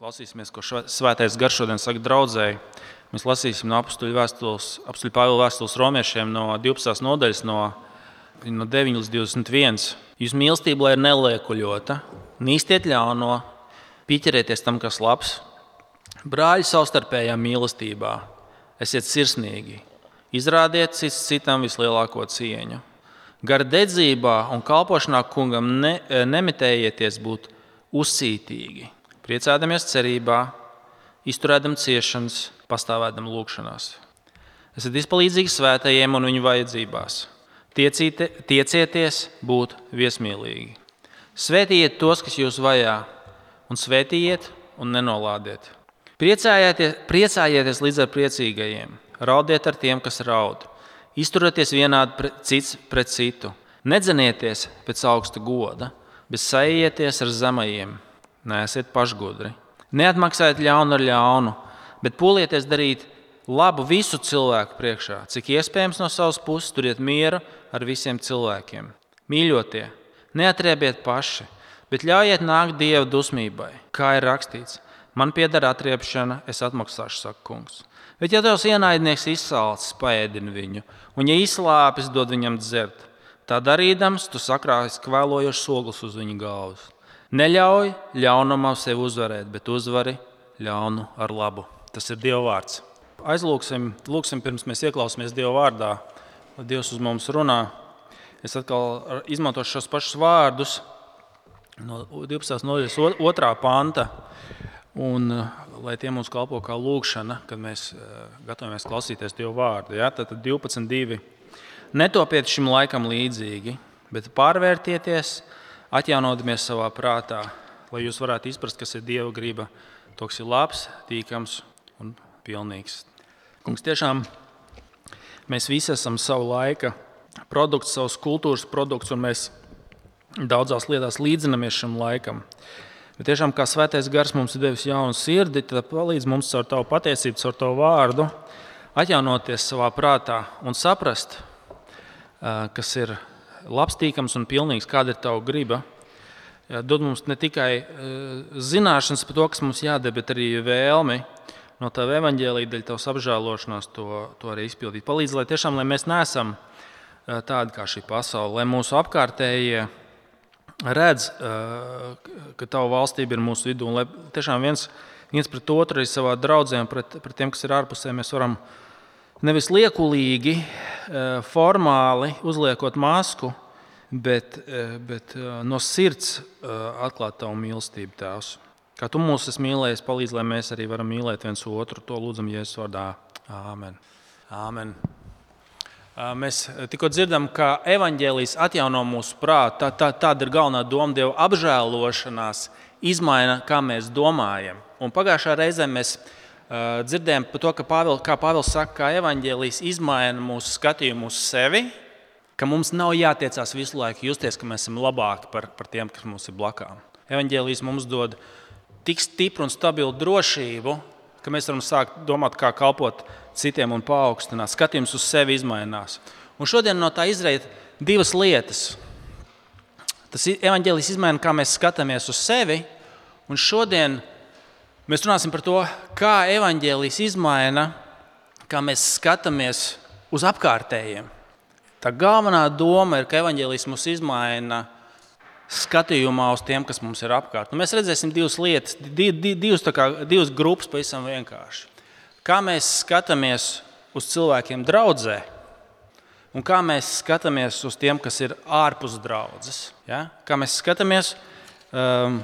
Klausīsimies, ko Svētais Gars šodien saka draudzēji. Mēs lasīsim no apakstuļu Pāvila vēstules romiešiem no 12. nodaļas, no, no 9 līdz 21. Jūs mīlestība lai ir neliekuļota, nīstiet ļauno, pieķerieties tam, kas labs. Brāļi savstarpējā mīlestībā, esiet sirsnīgi, izrādiet cits citam vislielāko cieņu. Gar dedzībā un kalpošanā kungam ne, nemitējieties būt uzcītīgi priecādamies cerībā, izturēdam ciešanas, pastāvēdam lūgšanās. Esat izpalīdzīgi svētajiem un viņu vajadzībās. Tiecīte, tiecieties būt viesmīlīgi. Svētījiet tos, kas jūs vajā, un svētījiet un nenolādiet. Priecājieties, priecājieties līdz ar priecīgajiem, raudiet ar tiem, kas raud. Izturieties vienādi pret, cits pret citu. Nedzenieties pēc augsta goda, bet sajieties ar zemajiem Nēsiet pašgudri. Neatmaksājiet ļaunu ar ļaunu, bet polieties darīt labu visu cilvēku priekšā. Cik iespējams no savas puses turiet mieru ar visiem cilvēkiem. Mīļotie, neatriebiet paši, bet ļaujiet nākt dieva dusmībai. Kā ir rakstīts, man pieder atriepšana, es atmaksāšu, saka kungs. Bet, ja tavs ienaidnieks izsalcis, paēdini viņu, un, ja izslāpis, dod viņam dzert, tā darīdams, tu sakrāsi kvēlojošs ogles uz viņa galvas. Neļauj ļaunumam sevi uzvarēt, bet uzvari ļaunu ar labu. Tas ir Dieva vārds. Aizlūksim, lūksim, pirms mēs ieklausāmies Dieva vārdā, lai Dievs uz mums runā. Es atkal izmantošu šos pašus vārdus no 12. nodaļas otrā panta. Un, lai tie mums kalpo kā lūkšana, kad mēs eh, gatavojamies klausīties Dieva vārdu. Ja? Tad 12.2. Netopiet šim laikam līdzīgi, bet pārvērtieties atjaunodamies savā prātā, lai jūs varētu izprast, kas ir Dieva griba, to, kas ir labs, tīkams un pilnīgs. Kungs, tiešām mēs visi esam savu laika produkts, savs kultūras produkts, un mēs daudzās lietās līdzinamies šim laikam. Bet tiešām kā svētais gars mums ir devis jaunu sirdi, tad palīdz mums caur tavu patiesību, caur tavu vārdu, atjaunoties savā prātā un saprast, kas ir labs, tīkams un pilnīgs, kāda ir tava griba. Dod mums ne tikai eh, zināšanas par to, kas mums jādara, bet arī vēlmi no tava evaņģēlīja, dēļ tavas apžēlošanās to, to arī izpildīt. Palīdz, lai tiešām lai mēs neesam eh, tādi kā šī pasaule, lai mūsu apkārtējie redz, eh, ka tava valstība ir mūsu vidū, un lai tiešām viens, viens pret otru arī savā draudzē pret, pret tiem, kas ir ārpusē, mēs varam nevis liekulīgi, eh, formāli uzliekot masku, bet, eh, bet eh, no sirds atklāt tavu mīlestību, Tēvs. Kā tu mūs esi mīlējis, palīdz, lai mēs arī varam mīlēt viens otru. To lūdzam Jēzus vārdā. Āmen. Āmen. Mēs tikko dzirdam, ka evanģēlijas atjauno mūsu prātu. Tā, tā, tāda ir galvenā doma, Dieva apžēlošanās, izmaina, kā mēs domājam. Un pagājušā reizē mēs dzirdējām par to, ka Pāvils, kā Pāvils saka, ka evaņģēlijas izmaina mūsu skatījumu uz sevi, ka mums nav jātiecās visu laiku justies, ka mēs esam labāki par, par tiem, kas mums ir blakām. Evaņģēlijas mums dod tik stipru un stabilu drošību, ka mēs varam sākt domāt, kā kalpot citiem un paaugstināt. Skatījums uz sevi mainās. Un šodien no tā izriet divas lietas. Tas evaņģēlis izmaina, kā mēs skatāmies uz sevi, un šodien Mēs runāsim par to, kā evaņģēlijas izmaina, kā mēs skatāmies uz apkārtējiem. Tā galvenā doma ir, ka evaņģēlijas mūs izmaina skatījumā uz tiem, kas mums ir apkārt. Nu, mēs redzēsim divas lietas, divas, kā, divas grupas pavisam vienkārši. Kā mēs skatāmies uz cilvēkiem draudzē, un kā mēs skatāmies uz tiem, kas ir ārpus draudzes. Ja? Kā mēs skatāmies um,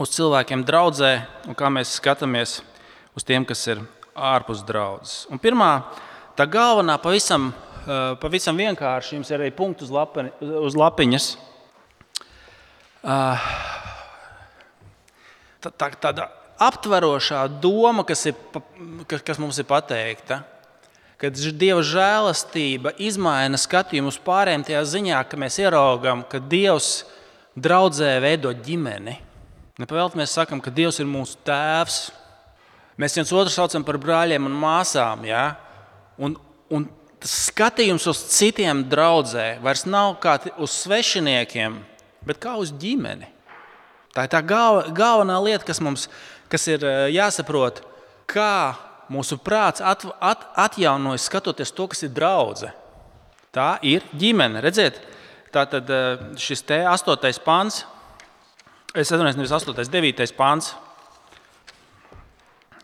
uz cilvēkiem draudzē un kā mēs skatāmies uz tiem, kas ir ārpus draudzes. Un pirmā, tā galvenā, pavisam, eh, pavisam vienkārši, jums ir arī punkts uz, lapi, uz lapiņas. Eh, tā, tā, tāda aptverošā doma, kas, ir, kas mums ir pateikta, kad Dieva žēlastība izmaina skatījumu uz pārējiem tajā ziņā, ka mēs ieraugām, ka Dievs draudzē veido ģimeni. Nepavēlti mēs sakām, ka Dievs ir mūsu tēvs. Mēs viens otru saucam par brāļiem un māsām. Ja? Un, un tas skatījums uz citiem draudzē vairs nav kā uz svešiniekiem, bet kā uz ģimeni. Tā ir tā galv, galvenā lieta, kas mums kas ir jāsaprot, kā mūsu prāts at, at, atjaunojas skatoties to, kas ir draudzene. Tā ir ģimene. Redziet, tā tad šis te astotais pāns, es atvainojos, nevis astotais, devītais pāns,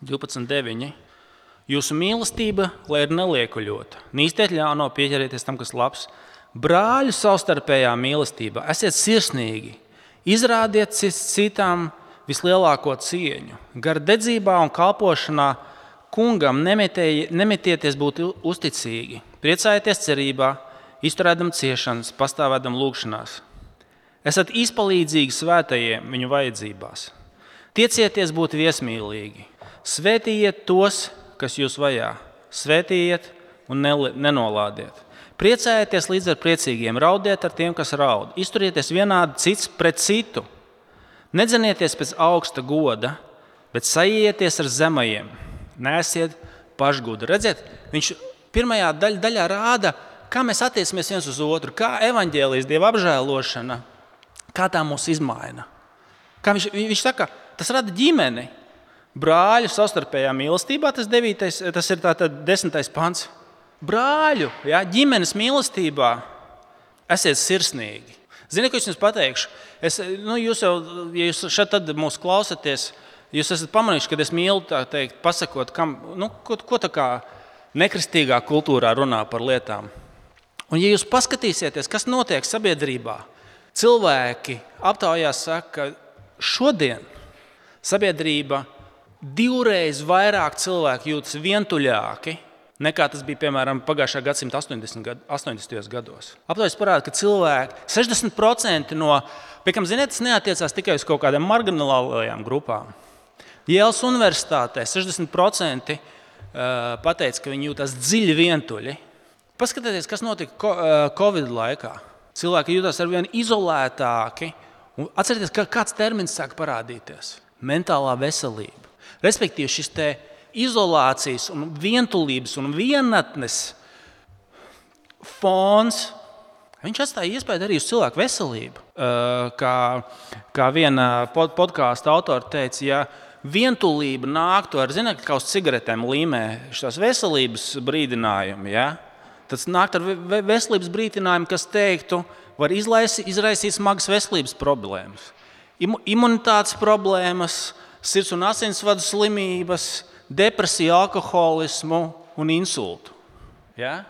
12.9. Jūsu mīlestība, lai ir neliekuļota, nīstiet ļauno, pieķerieties tam, kas labs. Brāļu savstarpējā mīlestībā esiet sirsnīgi, izrādiet citām vislielāko cieņu. Gar dedzībā un kalpošanā kungam nemetieties būt uzticīgi, priecājieties cerībā, izturēdam ciešanas, pastāvēdam lūgšanās. Esat izpalīdzīgi svētajiem viņu vajadzībās. Tiecieties būt viesmīlīgi, svētījiet tos, kas jūs vajā. Svētījiet un nenolādiet. Priecājieties līdz ar priecīgiem, raudiet ar tiem, kas raud. Izturieties vienādi cits pret citu. Nedzenieties pēc augsta goda, bet sajieties ar zemajiem. Nēsiet pašgudri. Redziet, viņš pirmajā daļ, daļā rāda, kā mēs attiecamies viens uz otru, kā evaņģēlijas dieva apžēlošana, kā tā mūs izmaina. Kā viņš, viņš saka, tas rada ģimeni brāļu savstarpējā mīlestībā, tas, devītais, tas ir tātad desmitais pants. Brāļu, ja, ģimenes mīlestībā esiet sirsnīgi. Ziniet, ko es jums pateikšu? Es, nu, jūs jau, ja jūs šeit mūs klausāties, jūs esat pamanījuši, ka es mīlu tā teikt, pasakot, kam, nu, ko, ko tā kā nekristīgā kultūrā runā par lietām. Un, ja jūs paskatīsieties, kas notiek sabiedrībā, cilvēki aptaujās saka, ka šodien sabiedrība divreiz vairāk cilvēku jūtas vientuļāki nekā tas bija piemēram pagājušā gadsimta 80. Gad, 80. gados. Aptaujas parāda, ka cilvēki 60% no, piemēram, ziniet, tas neatiecās tikai uz kaut kādām marginālajām grupām. Jēlas Universitātē 60% pateica, ka viņi jūtas dziļi vientuļi. Paskatieties, kas notika Covid laikā. Cilvēki jūtas ar vien izolētāki. Atcerieties, ka kāds termins sāk parādīties - mentālā veselība. Respektīvi, šis izolācijas, un vientulības un vienatnes fons. Viņš atstāja iespēju arī uz cilvēku veselību. Kā, kā viena podkāstu autora teica, ja vientulība nāktu ar, zināt, kā uz cigaretēm līmē šīs veselības brīdinājumu, ja? Tad nākt ar veselības brīdinājumu, kas teiktu, var izlaisi, izraisīt smagas veselības problēmas, imunitātes problēmas, sirds un asinsvadu slimības, depresiju, alkoholismu un insultu. Ja?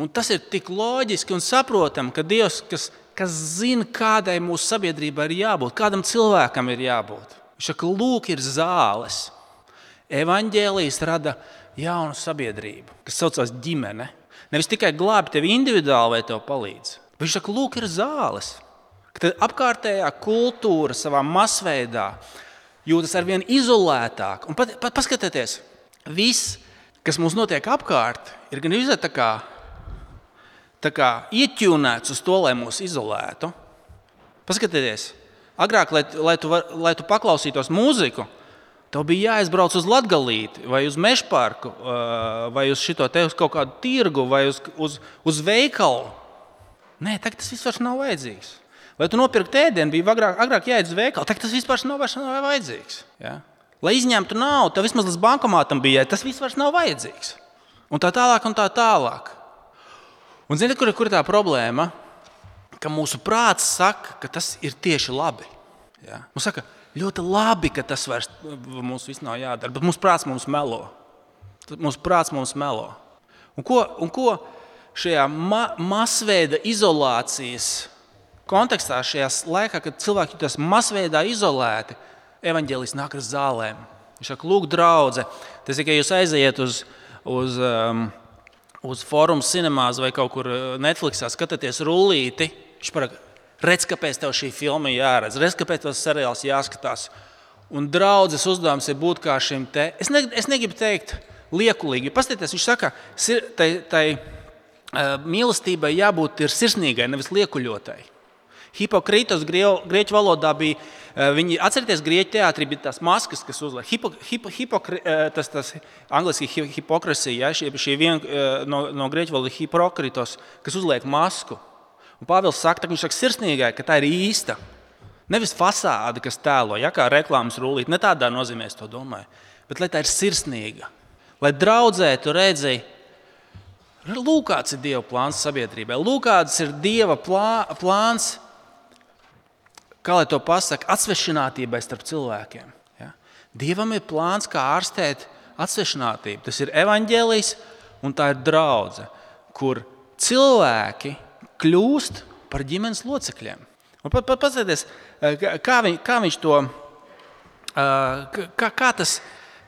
Un tas ir tik loģiski un saprotami, ka Dievs, kas, kas zina, kādai mūsu sabiedrībai ir jābūt, kādam cilvēkam ir jābūt, viņš saka, lūk, ir zāles. Evangelijas rada jaunu sabiedrību, kas saucās ģimene. Nevis tikai glābi tevi individuāli vai tev palīdz. Viņš saka, lūk, ir zāles. Tad apkārtējā kultūra savā masveidā jūtas ar vien izolētāk. Un pat, pat paskatieties, viss, kas mums notiek apkārt, ir gan izolēts tā kā, tā kā ieķūnēts uz to, lai mūs izolētu. Paskatieties, agrāk, lai, lai, tu, var, lai tu paklausītos mūziku, tev bija jāizbrauc uz Latviju, vai uz Meža parku, vai uz, te, uz kaut kādu tirgu, vai uz, uz, uz veikalu. Nē, tagad tas viss nav vajadzīgs. Lai tu nopirktu ēdienu, bija agrāk, agrāk jāiet uz veikalu. Tagad tas vispār nav, nav vajadzīgs. Ja? Lai izņemtu naudu, tev vismaz līdz bankomātam bija, tas viss vairs nav vajadzīgs. Un tā tālāk, un tā tālāk. Un zini, kur, kur ir tā problēma? Ka mūsu prāts saka, ka tas ir tieši labi. Ja? Mums saka, ļoti labi, ka tas vairs mums viss nav jādara, bet mūsu prāts mums melo. Mūsu prāts mums melo. Un ko, un ko šajā ma masveida izolācijas kontekstā, šajā laikā, kad cilvēki jūtas masveidā izolēti, evanģēlis nāk ar zālēm. Viņš saka, lūk, draudzē, tas ir, ka jūs aiziet uz, uz, um, uz forumu cinemās vai kaut kur uh, Netflixā, skatāties rullīti. Viņš paraka, redz, kāpēc tev šī filma jāredz, redz, kāpēc tas seriāls jāskatās. Un draudzes uzdevums ir būt kā šim te. Es, ne, es negribu teikt liekulīgi. Paskatieties, viņš saka, tai, tai uh, mīlestībai jābūt sirsnīgai, nevis liekuļotai. Hipokrītos grieķu valodā bija. Eh, viņi atcerieties, grieķu teātrī bija tās maskas, kas uzliek. Hipo, hipo, hipokri, eh, tas tas angliski hipokrisija, ja, šī, šī viena eh, no, no grieķu valodas hipokritos, kas uzliek masku. Un Pāvils saka, ka viņš saka sirsnīgai, ka tā ir īsta. Nevis fasāde, kas tēlo, ja kā reklāmas rullīt, ne tādā nozīmē es to domāju, bet lai tā ir sirsnīga. Lai draudzē tu redzi, lūk, kāds ir Dieva plāns sabiedrībai, lūk, kāds ir Dieva plā, plāns, kā lai to pasakā, atsvešinātībai starp cilvēkiem. Ja? Dievam ir plāns, kā ārstēt atsvešinātību. Tas ir evaņģēlijs un tā ir draudzene, kur cilvēki kļūst par ģimenes locekļiem. Un pat, pat paskatieties, eh, kā, viņ, kā viņš to eh, kā, kā, tas,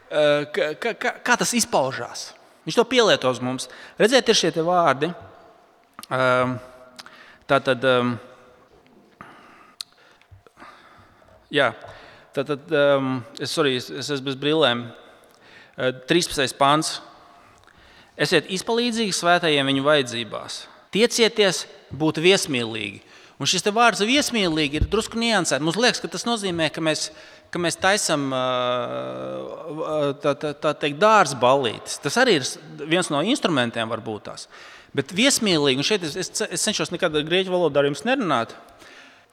eh, kā, kā, kā tas izpaužās. Viņš to pielietos mums. Redziet, ir šie vārdi. Tā tad, jā, tā tad es, sorry, es esmu bez brillēm. 13. pāns. Esiet izpalīdzīgi svētajiem viņu vajadzībās. Tiecieties būt viesmīlīgi. Un šis vārds viesmīlīgi ir drusku niansēts. Mums liekas, ka tas nozīmē, ka mēs, ka mēs taisām tā, tā, tā teikt, dārza ballītes. Tas arī ir viens no instrumentiem, varbūt tās. Bet viesmīlīgi, un šeit es, es, es cenšos nekad grieķu valodā ar jums nerunāt.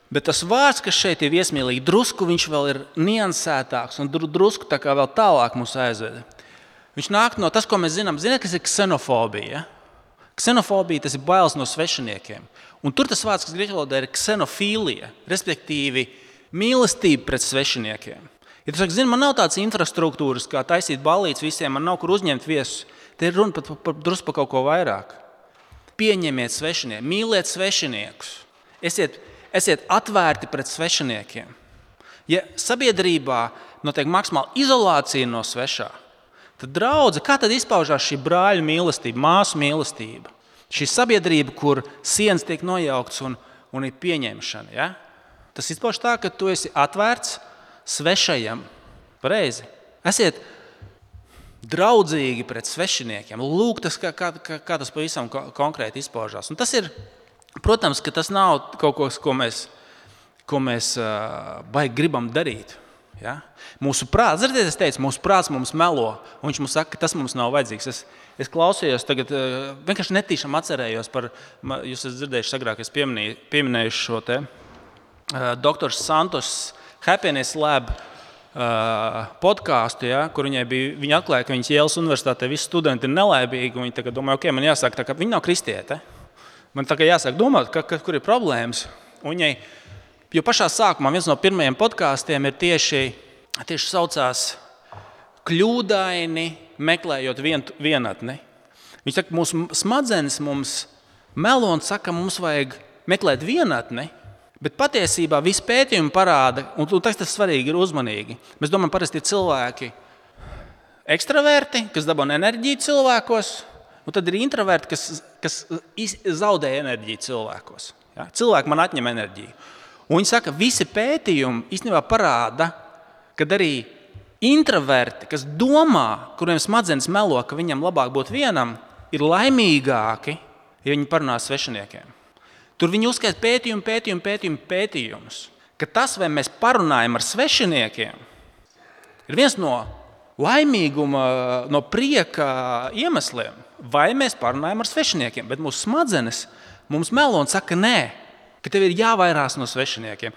Bet tas vārds, kas šeit ir viesmīlīgi, drusku viņš vēl ir niansētāks un drusku tā kā vēl tālāk mūs aizveda. Viņš nāk no tas, ko mēs zinām. Ziniet, kas ir ksenofobija? Ksenofobija tas ir bailes no svešiniekiem. Un tur tas vārds, kas grieķu valodā ir ksenofīlija, respektīvi mīlestība pret svešiniekiem. Ja tu saki, zini, man nav tādas infrastruktūras, kā taisīt balīdzes visiem, man nav kur uzņemt viesus, te ir runa par, par, drusku par kaut ko vairāk. Pieņemiet svešinieku, mīliet svešiniekus, esiet, esiet atvērti pret svešiniekiem. Ja sabiedrībā notiek maksimāla izolācija no svešā, Tad draudzē, kā tad izpaužās šī brāļa mīlestība, māsu mīlestība? Šī sabiedrība, kur sienas tiek nojauktas un, un ir pieņemšana. Ja? Tas izpaužas tā, ka tu esi atvērts svešajam. Pareizi. Esiet draudzīgi pret svešiniekiem. Lūk, tas, kā, kā, kā tas pavisam konkrēti izpaužās. Un tas ir, protams, tas nav kaut kas, ko mēs, ko mēs uh, gribam darīt. Ja? Mūsu prāts, ziniet, es teicu, mūsu prāts mums melo, viņš mums saka, ka tas mums nav vajadzīgs. Es, es klausījos, tagad uh, vienkārši netīšām atcerējos par, jūs esat dzirdējuši, agrāk es pieminēju, pieminēju šo te uh, doktora Santos Happiness Lab. Uh, podkāstu, ja, kur viņai bija. Viņa atklāja, ka viņas Jēlas universitātē visi studenti ir nelaimīgi. Viņa tagad domā, ok, man jāsaka, tā, ka viņa nav kristiete. Man tā kā jāsāk domāt, ka, ka, kur ir problēmas. Un viņai Jo pašā sākumā viens no pirmajiem podkāstiem ir tieši, tieši saucās kļūdaini meklējot vien, vienatni. Viņš saka, mūsu smadzenes mums melo un saka, mums vajag meklēt vienatni. Bet patiesībā viss pētījumi parāda, un tas ir svarīgi, ir uzmanīgi. Mēs domājam, parasti ir cilvēki ekstraverti, kas dabūna enerģiju cilvēkos, un tad ir introverti, kas, kas zaudē enerģiju cilvēkos. Ja? Cilvēki man atņem enerģiju. Un viņi saka, ka visi pētījumi īstenībā parāda, ka arī introverti, kas domā, kuriem smadzenes melo, ka viņam labāk būt vienam, ir laimīgāki, ja viņi parunā ar svešiniekiem. Tur viņi uzskaita pētījumu, pētījumu, pētījumu, pētījumus. Ka tas, vai mēs parunājam ar svešiniekiem, ir viens no laimīguma, no prieka iemesliem. Vai mēs parunājam ar svešiniekiem, bet mūsu smadzenes mums melo un saka, nē, ka tev ir jāvairās no svešiniekiem.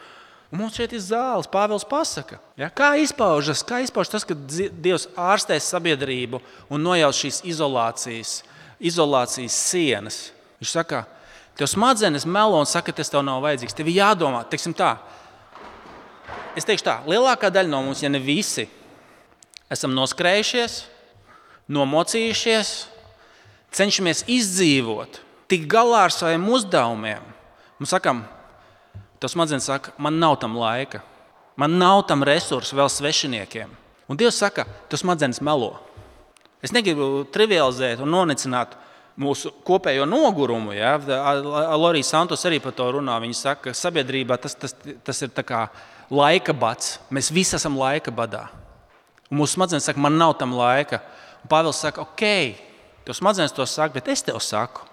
Un mums šeit ir zāles, Pāvils pasaka, ja, kā, izpaužas, kā izpaužas tas, ka Dievs ārstēs sabiedrību un nojauš šīs izolācijas, izolācijas sienas. Viņš saka, tev smadzenes melo un saka, ka tas tev nav vajadzīgs. Tev ir jādomā, teiksim tā. Es teikšu tā, lielākā daļa no mums, ja ne visi, esam noskrējušies, nomocījušies, cenšamies izdzīvot, tikt galā ar saviem uzdevumiem Mēs sakām, tas smadzenes saka, man nav tam laika, man nav tam resursu vēl svešiniekiem. Un Dievs saka, tas smadzenes melo. Es negribu trivializēt un nonicināt mūsu kopējo nogurumu. Ja? Lorija Santos arī par to runā. Viņa saka, ka sabiedrībā tas, tas, tas ir laika bats. Mēs visi esam laika badā. Un mūsu smadzenes saka, man nav tam laika. Un Pāvils saka, ok, tev smadzenes to saka, bet es tev saku,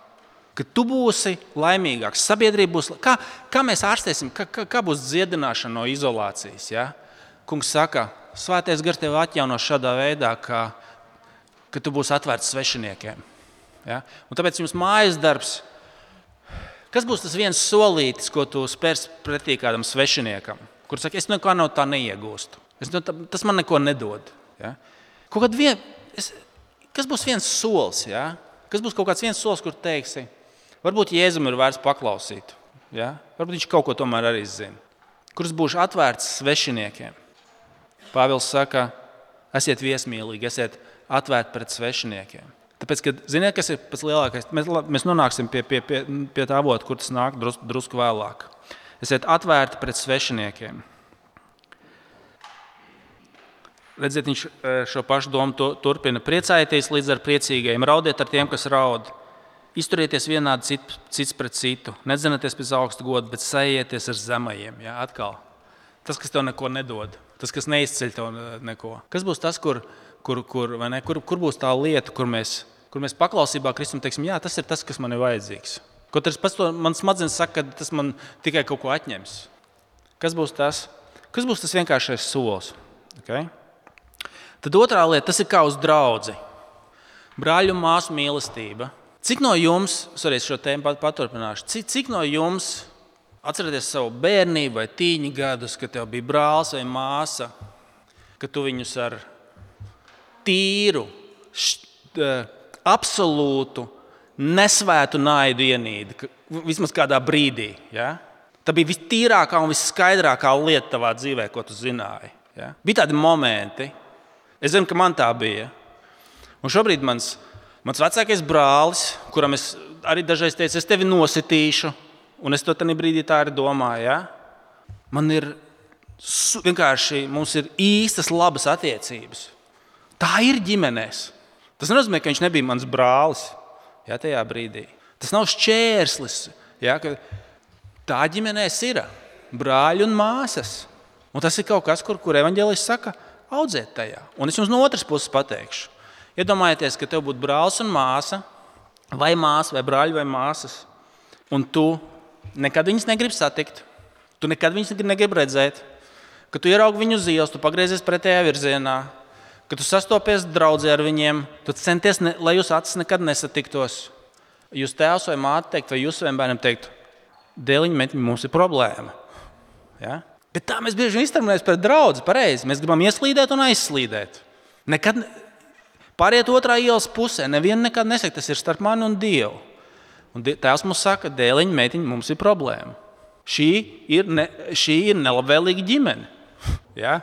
ka tu būsi laimīgāks, sabiedrība būs. Kā, kā mēs ārstēsim, kā, kā, kā būs dziedināšana no izolācijas? Ja? Kungs saka, svētais gars tevi atjauno šādā veidā, ka, ka tu būsi atvērts svešiniekiem. Ja? Un tāpēc jums mājas darbs, kas būs tas viens solītis, ko tu spērs pretī kādam svešiniekam? kur saka, es neko no tā neiegūstu. Es, no tā, tas man neko nedod. Ja? Vien, es, kas būs viens solis? Ja? Kas būs kaut kāds viens solis, kur teiksi, varbūt Jēzum ir vērts paklausīt. Ja? Varbūt viņš kaut ko tomēr arī zina. Kurš būs atvērts svešiniekiem? Pāvils saka, esiet viesmīlīgi, esiet atvērti pret svešiniekiem. Tāpēc, kad, ziniet, kas ir pats lielākais, mēs, mēs nonāksim pie, pie, pie, pie tā avota, kur tas nāk drus, drusku vēlāk. Esiet atvērti pret svešiniekiem. Redziet, viņš e, šo pašu domu turpina. Priecājieties līdz ar priecīgajiem, raudiet ar tiem, kas raud. Izturieties vienādi cit, cits pret citu. Nedzinieties pēc augsta goda, bet sajieties ar zemajiem. Ja? Atkal. Tas, kas tev neko nedod, tas, kas neizceļ tev neko. Kas būs tas, kur, kur, kur, ne, kur, kur būs tā lieta, kur mēs, kur mēs paklausībā Kristum teiksim, jā, tas ir tas, kas man ir vajadzīgs. Kaut arī pats man smadzenes saka, ka tas man tikai kaut ko atņems. Kas būs tas? Kas būs tas vienkāršais solis? Okay? Tad otrā lieta, tas ir kā uz draugu. Brāļu māsu mīlestība. Cik no jums, sorry, šo tēmu paturpināšu, cik, cik no jums atcerieties savu bērnību vai tīņu gadus, kad tev bija brālis vai māsa, ka tu viņus ar tīru, št, absolūtu, nesvētu naidu ienīdi, vismaz kādā brīdī. Ja? Tā bija vistīrākā un visskaidrākā lieta tavā dzīvē, ko tu zināji. Ja? Bija tādi momenti, Es zinu, ka man tā bija. Un šobrīd mans, mans vecākais brālis, kuram es arī dažreiz teicu, es tevi nositīšu, un es to tajā brīdī tā arī domāju. Ja? Man ir vienkārši mums ir īstas, labas attiecības. Tā ir ģimenēs. Tas nenozīmē, ka viņš nebija mans brālis ja, tajā brīdī. Tas nav šķērslis. Ja, tā ģimenēs ir brāļi un māsas. Un tas ir kaut kas, kur, kur evanģēlis saka, ka audzēt tajā. Un es jums no otras puses pateikšu. Iedomājieties, ka tev būtu brālis un māsa, vai māsa, vai brāļi, vai māsas, un tu nekad viņus negribi satikt, tu nekad viņus negribi redzēt, ka tu ieraugi viņu uz ielas, tu pagriezies pretējā virzienā, ka tu sastopies draudzē ar viņiem, tu centies, ne, lai jūs acis nekad nesatiktos. Jūs tēvs vai māte teikt, vai jūs saviem bērniem teikt, dēliņi, mums ir problēma. Ja? Bet tā mēs bieži vien izturējamies pret draugu. Pareizi. Mēs gribam ieslīdēt un aizslīdēt. Nekad pāriet otrā ielas pusē. Nevienu nekad nesaka, tas ir starp mani un Dievu. Un Tēvs mums saka, dēliņa, meitiņa, mums ir problēma. Šī ir, ne, šī ir nelabvēlīga ģimene. Ja?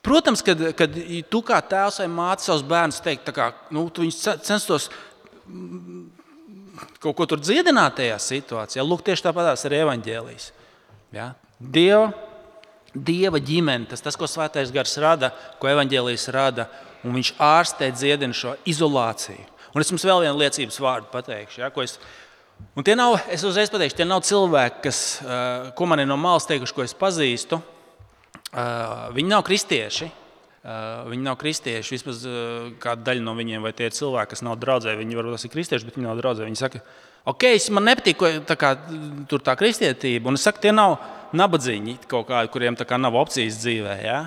Protams, kad, kad tu kā tēvs vai māte savus bērnus teikt, kā, nu, viņus censtos kaut ko tur dziedināt tajā situācijā. Lūk, tieši tāpat ar evaņģēlijas. Ja? Dieva Dieva ģimene, tas, tas ko Svētais Gars rada, ko evaņģēlijas rada, un viņš ārstē dziedina šo izolāciju. Un es jums vēl vienu liecības vārdu pateikšu. Ja, es, un tie nav, es uzreiz pateikšu, tie nav cilvēki, kas, uh, ko man ir no malas teikuši, ko es pazīstu. Uh, viņi nav kristieši. Uh, viņi nav kristieši. Vismaz kāda daļa no viņiem, vai tie ir cilvēki, kas nav draugi, viņi varbūt ir kristieši, bet viņi nav draugi. Viņi saka, ok, man nepatīk tā kā, tā kristietība. Un es saku, tie nav nabadzīgi kaut kādi, kuriem kā nav opcijas dzīvē. Ja?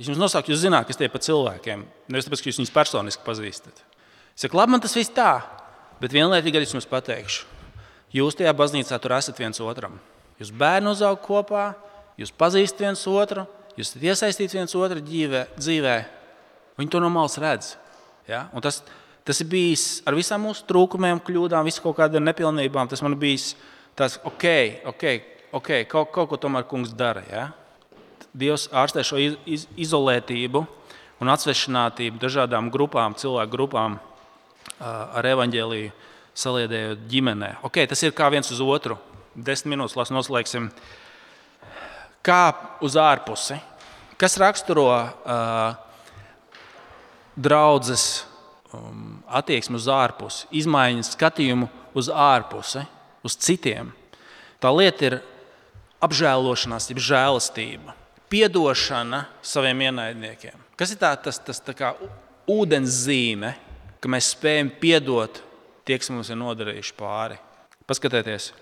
Viņš jums nosauc, jūs zināt, kas tie pa cilvēkiem. Nevis tāpēc, ka jūs viņus personiski pazīstat. Es saku, labi, man tas viss tā, bet kad es jums pateikšu, jūs tajā baznīcā tur esat viens otram. Jūs bērni uzaug kopā, jūs pazīstat viens otru, jūs esat iesaistīti viens otru dzīvē. dzīvē. Viņi to no malas redz. Ja? Un tas, tas ir bijis ar visām mūsu trūkumiem, kļūdām, visu kaut kādām nepilnībām. Tas man bija tas, ok, ok, ok, kaut, kaut ko tomēr kungs dara. Ja? Dievs ārstē šo iz, izolētību un atsvešinātību dažādām grupām, cilvēku grupām ar evaņģēlīju saliedējot ģimenē. Okay, tas ir kā viens uz otru. Desmit minūtes lasi noslēgsim. Kā uz ārpusi. Kas raksturo uh, draudzes um, attieksmi uz ārpusi, izmaiņas skatījumu uz ārpusi, uz citiem? Tā lieta ir apžēlošanās, jeb žēlastība, atdošana saviem ienaidniekiem. Kas ir tā, tas, tas tā kā ūdens zīme, ka mēs spējam piedot tie, kas mums ir nodarījuši pāri? Paskatieties,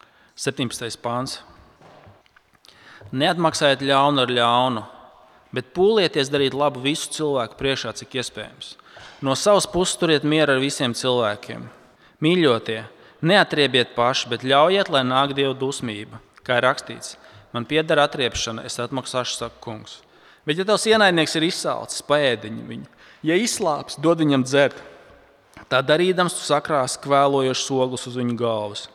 17. pāns. Neatmaksājiet ļaunu ar ļaunu, bet pūlieties darīt labu visu cilvēku priekšā, cik iespējams. No savas puses turiet mieru ar visiem cilvēkiem. Mīļotie, neatriebiet paši, bet ļaujiet, lai nāk Dieva dusmība, kā ir rakstīts Man pieder atriepšana, es atmaksāšu, saka kungs. Bet, ja tavs ienaidnieks ir izsalcis, paēdiņu viņu, ja izslāps, dod viņam dzert, tā darīdams, tu sakrās kvēlojošs ogles uz viņu galvas.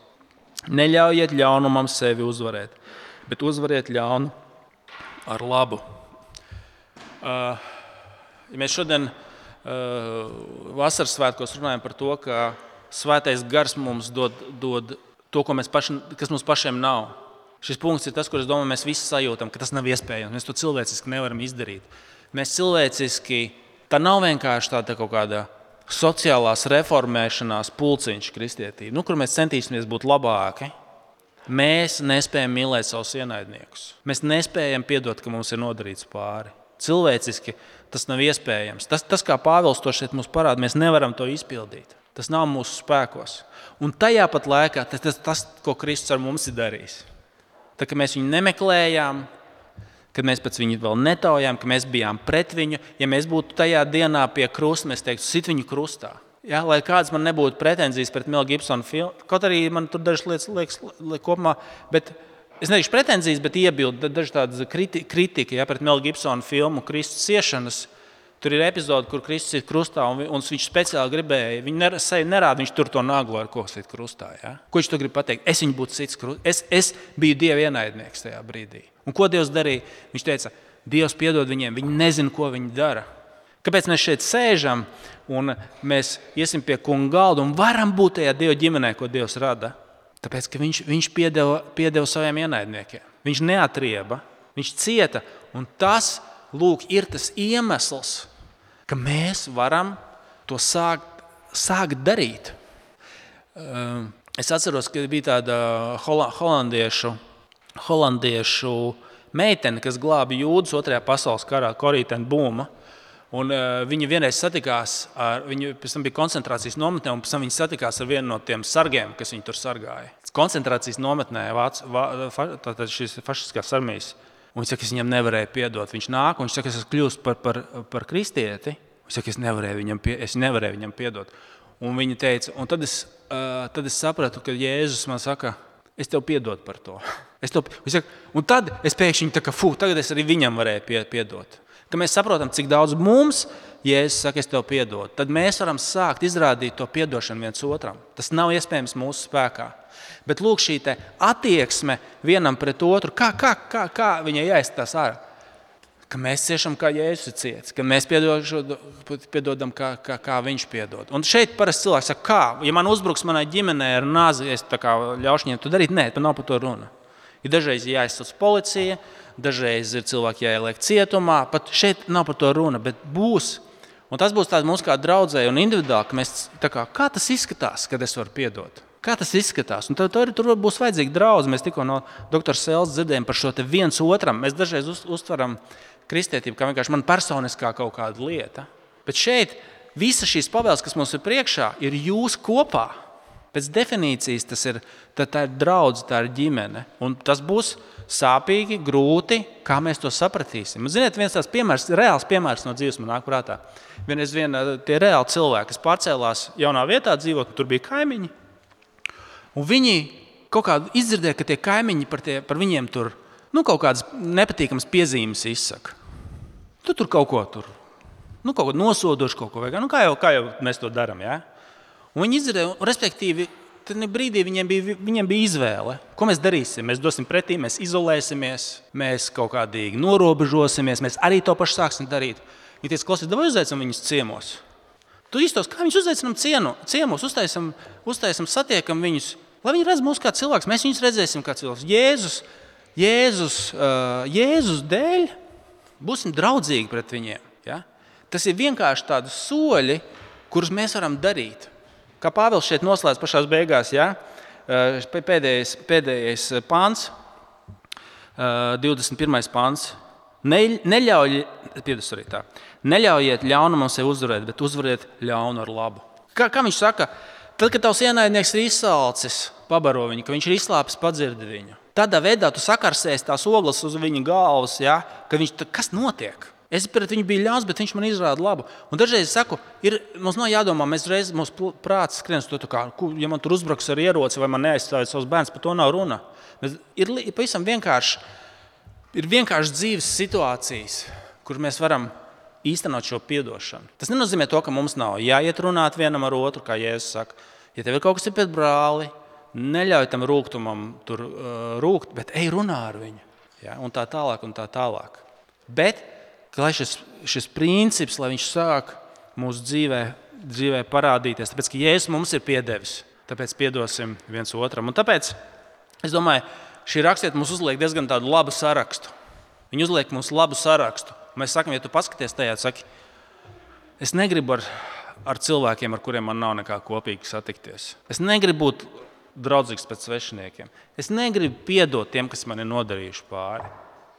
Neļaujiet ļaunumam sevi uzvarēt, bet uzvariet ļaunu ar labu. Uh, ja mēs šodien uh, vasaras svētkos runājam par to, ka svētais gars mums dod, dod to, mēs paši, kas mums pašiem nav. Šis punkts ir tas, kur domāju, mēs visi sajūtam, ka tas nav iespējams. Mēs to cilvēciski nevaram izdarīt. Mēs cilvēciski, tā nav vienkārši tāda kaut kāda sociālās reformēšanās pulciņš, kristietība, nu, kur mēs centīsimies būt labāki. Mēs nespējam mīlēt savus ienaidniekus. Mēs nespējam piedot, ka mums ir nodarīts pāri. Cilvēciski tas nav iespējams. Tas, tas kā Pāvils to šeit mums parāda, mēs nevaram to izpildīt. Tas nav mūsu spēkos. Un tajā pat laikā tas ir tas, ko Kristus ar mums ir darījis. Tā kā mēs viņu nemeklējām, kad mēs pēc viņa vēl netaujām, ka mēs bijām pret viņu. Ja mēs būtu tajā dienā pie krusta, mēs teiktu, sit viņu krustā. Ja, lai kādas man nebūtu pretenzijas pret Melu Gibsonu filmu, kaut arī man tur dažas lietas liekas, kopumā, bet es neteikšu pretenzijas, bet iebildu dažas tādas kriti, kritika ja, pret Melu Gibsonu filmu Kristus ciešanas. Tur ir epizode, kur Kristus ir krustā, un, un viņš speciāli gribēja, viņa ner, nerāda, viņš tur to naglu ar ko sit krustā. Ja? Ko viņš to grib pateikt? Es viņu būtu cits krustā. Es, es biju Dieva ienaidnieks tajā brīdī. Un ko Dievs darīja? Viņš teica, Dievs piedod viņiem, viņi nezina, ko viņi dara. Kāpēc mēs šeit sēžam un mēs iesim pie kunga galda un varam būt tajā Dieva ģimenē, ko Dievs rada? Tāpēc, ka viņš, viņš piedeva, piedeva saviem ienaidniekiem. Viņš neatrieba, viņš cieta. Un tas lūk, ir tas iemesls, ka mēs varam to sākt, sākt darīt. Ehm, es atceros, ka bija tāda holandiešu, holandiešu meitene, kas glāba jūdzes otrajā pasaules karā, Korītena Būma. Un, uh, viņi vienreiz satikās ar viņu, pēc tam bija koncentrācijas nometnē, un pēc tam viņi satikās ar vienu no tiem sargiem, kas viņu tur sargāja. Koncentrācijas nometnē Vāc, vā, fa, šīs fašistiskās armijas Un viņš saka, es viņam nevarēju piedot. Viņš nāk un viņš saka, es esmu kļuvis par, par, par kristieti. Viņš saka, es nevarēju viņam, pie, es nevarēju viņam piedot. Un viņa teica, un tad es, uh, tad es sapratu, ka Jēzus man saka, es tev piedodu par to. Es tev, saka, un tad es pēkšņi tā kā, fu, tagad es arī viņam varēju pie, piedot. Kad mēs saprotam, cik daudz mums Jēzus saka, es tev piedodu, tad mēs varam sākt izrādīt to piedošanu viens otram. Tas nav iespējams mūsu spēkā. Bet lūk, šī attieksme vienam pret otru, kā, kā, kā, kā viņai jāizstāsta ārā. Ka mēs ciešam, kā Jēzus ir ciets, ka mēs piedodam, kā, kā, kā viņš piedod. Un šeit parasti cilvēks saka, kā, ja man uzbruks manai ģimenei ar nāzi, es ļaušu viņiem to darīt. Nē, nav par to runa. Ir dažreiz jāizsauc policija, dažreiz ir cilvēki jāieliek cietumā. Pat šeit nav par to runa, bet būs. Un tas būs mums kā draudzēji un individuāli, ka mēs, kā, kā tas izskatās, kad es varu piedot. Kā tas izskatās? Un tad, tur, tur būs vajadzīga draudzība. Mēs tikko no doktora Sēles dzirdējām par šo viens otram. Mēs dažreiz uz, uztveram kristietību kā vienkārši man personiskā kaut kāda lieta. Bet šeit visas šīs pavēles, kas mums ir priekšā, ir jūs kopā. Pēc definīcijas tas ir, tā, ir draudzene, tā ir ģimene. Un tas būs sāpīgi, grūti, kā mēs to sapratīsim. Ziniet, viens tāds piemērs, reāls piemērs no dzīves man nāk prātā. Vienreiz vien, tie reāli cilvēki, kas pārcēlās jaunā vietā dzīvot, tur bija kaimiņi. Un viņi kaut kā izdzirdēja, ka tie kaimiņi par, tie, par viņiem tur nu, kaut kādas nepatīkamas piezīmes izsaka. Tu tur kaut ko tur, nu, kaut ko nosodošu, kaut ko vajag. Nu, kā, jau, kā jau mēs to darām. Ja? Un viņi izdzirdēja, respektīvi, tad brīdī viņiem bija, viņiem bija izvēle. Ko mēs darīsim? Mēs dosim pretī, mēs izolēsimies, mēs kaut kādīgi norobežosimies, mēs arī to pašu sāksim darīt. Viņi teica, klausies, vai uzaicinām viņus ciemos? Tu iztos, kā viņus uzaicinām ciemos, uztaisam, uztaisam, satiekam viņus, lai viņi redz mūs kā cilvēks. Mēs viņus redzēsim kā cilvēks. Jēzus, Jēzus, uh, Jēzus dēļ būsim draudzīgi pret viņiem. Ja? Tas ir vienkārši tādi soļi, kurus mēs varam darīt. Kā Pāvils šeit noslēdz pašā beigās, ja? pēdējais, pēdējais pāns, uh, 21. pāns. Neļauj, tā. Neļaujiet ļaunumam sevi uzvarēt, bet uzvariet ļaunu ar labu. Kā, kā viņš saka, tad, kad tavs ienaidnieks ir izsalcis, pabaro viņu, ka viņš ir izslāpis, padzirdi viņu. Tādā veidā tu sakarsēsi tās ogles uz viņa galvas, ja? ka viņš kas notiek. Es pret viņu biju ļauns, bet viņš man izrāda labu. Un dažreiz es saku, ir, mums nav jādomā, mēs reiz mūsu prāts skrien uz to, kā, ja man tur uzbruks ar ieroci vai man neaizstājas savs bērns, par to nav runa. Mēs, ir pavisam vienkārši ir vienkārši dzīves situācijas, kur mēs varam īstenot šo atdošanu. Tas nenozīmē to, ka mums nav jāiet runāt vienam ar otru, kā Jēzus saka. Ja tev ir kaut kas pret brāli, neļauj tam rūkumam tur uh, rūkt, bet ej runā ar viņu. Ja? Un tā tālāk, un tā tālāk. Bet lai šis, šis princips, lai viņš sāk mūsu dzīvē, dzīvē parādīties, tāpēc ka Jēzus mums ir piedevis, tāpēc piedosim viens otram. Un tāpēc es domāju, šī rakstiet mums uzliek diezgan tādu labu sarakstu. Viņi uzliek mums labu sarakstu. Mēs sakām, ja tu paskaties tajā, saki, es negribu ar, ar cilvēkiem, ar kuriem man nav nekā kopīga satikties. Es negribu būt draudzīgs pēc svešiniekiem. Es negribu piedot tiem, kas man ir nodarījuši pāri.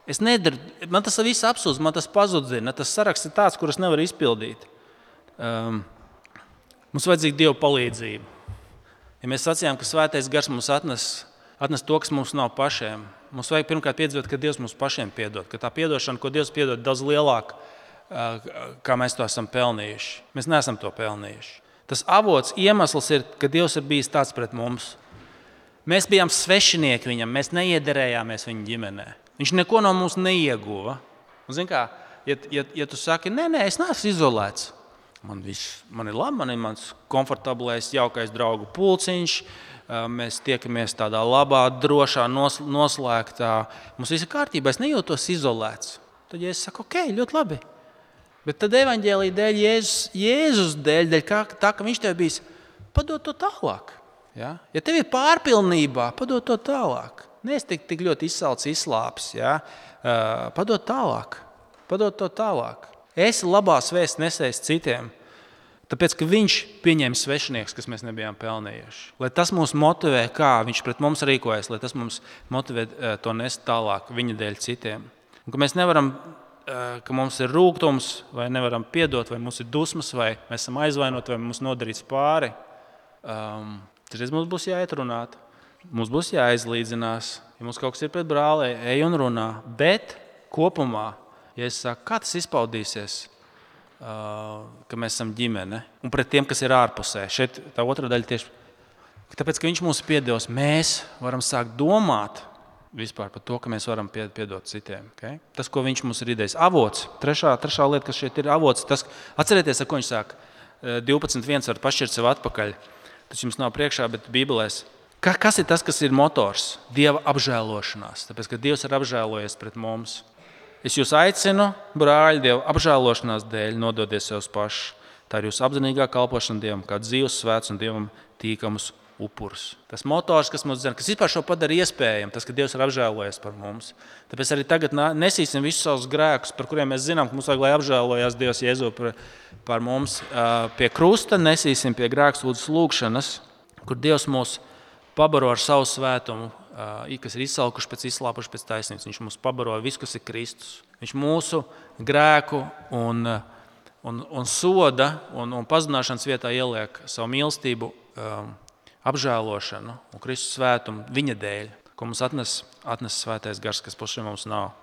Es nedaru, man tas viss apsūdz, man tas pazudzina. Tas saraksts ir tāds, kurus nevar izpildīt. Um, mums vajadzīga Dieva palīdzība. Ja mēs sacījām, ka Svētais Gars mums atnes, atnes to, kas mums nav pašiem, mums vajag pirmkārt piedzīvot, ka Dievs mums pašiem piedod. Ka tā atdošana, ko Dievs piedod, ir daudz lielāka, uh, kā mēs to esam pelnījuši. Mēs neesam to pelnījuši. Tas avots, iemesls ir, ka Dievs ir bijis tāds pret mums. Mēs bijām svešinieki viņam, mēs neiederējāmies viņa ģimenei. Viņš neko no mums neieguva. Un, kā, ja, ja, ja tu saki, nē, nē, es neesmu izolēts, man, viss, man ir labi, man ir mans komfortablais, jaukais draugu pulciņš. Mēs tiekamies tādā labā, drošā, noslēgtā. Mums viss ir kārtībā, es nejūtos izolēts. Tad ja es saku, ok, ļoti labi. Bet tad evanģēlīja dēļ, Jēzus, Jēzus dēļ, dēļ kā, tā, ka viņš tev bijis, padod to tālāk. Ja, ja tev ir pārpilnībā, padod to tālāk. Neesi tik, tik ļoti izsalcis, izslāpis. Ja? Uh, padod tālāk, padod to tālāk. Esi labās vēstures nesējis citiem. Tāpēc, ka viņš pieņēma svešinieks, kas mēs nebijām pelnījuši. Lai tas mūs motivē, kā viņš pret mums rīkojas, lai tas mums motivē uh, to nest tālāk viņa dēļ citiem. Un, ka mēs nevaram, uh, ka mums ir rūkums, vai nevaram piedot, vai mums ir dusmas, vai mēs esam aizvainoti, vai mums nodarīts pāri. Um, tad mums būs jāiet runāt. Mums būs jāizlīdzinās. Ja mums kaut kas ir pret brāli, ej un runā. Bet kopumā, ja es saku, kā tas izpaudīsies, ka mēs esam ģimene un pret tiem, kas ir ārpusē, šeit tā otra daļa tieši tāpēc, ka viņš mums ir piedevis, mēs varam sākt domāt. Vispār par to, ka mēs varam piedot citiem. Okay? Tas, ko viņš mums ir idejas, avots. Trešā, trešā lieta, kas šeit ir avots, tas, atcerieties, ar ko viņš sāk. 12.1. var pašķirt sev atpakaļ. Tas jums nav priekšā, bet Bībelēs Ka, kas ir tas, kas ir motors? Dieva apžēlošanās. Tāpēc, ka Dievs ir apžēlojies pret mums. Es jūs aicinu, brāļi, Dieva apžēlošanās dēļ, nododies sev pašus. Tā ir jūsu apzinīgā kalpošana Dievam, kā dzīves svēts un Dievam tīkams upurs. Tas motors, kas mums zina, kas vispār šo padara iespējamu, tas, ka Dievs ir apžēlojies par mums. Tāpēc arī tagad nesīsim visus savus grēkus, par kuriem mēs zinām, ka mums vajag, lai apžēlojas Dievs Jēzu par, par mums. Pie krusta nesīsim pie grēksūdzes lūgšanas, kur Dievs mūs pabaro ar savu svētumu, kas ir izsalkuši pēc izslāpuši pēc taisnības. Viņš mums pabaro visu, kas ir Kristus. Viņš mūsu grēku un, un, un soda un, un pazudināšanas vietā ieliek savu mīlestību, apžēlošanu un Kristus svētumu viņa dēļ, ko mums atnes, atnes svētais gars, kas pašiem mums nav.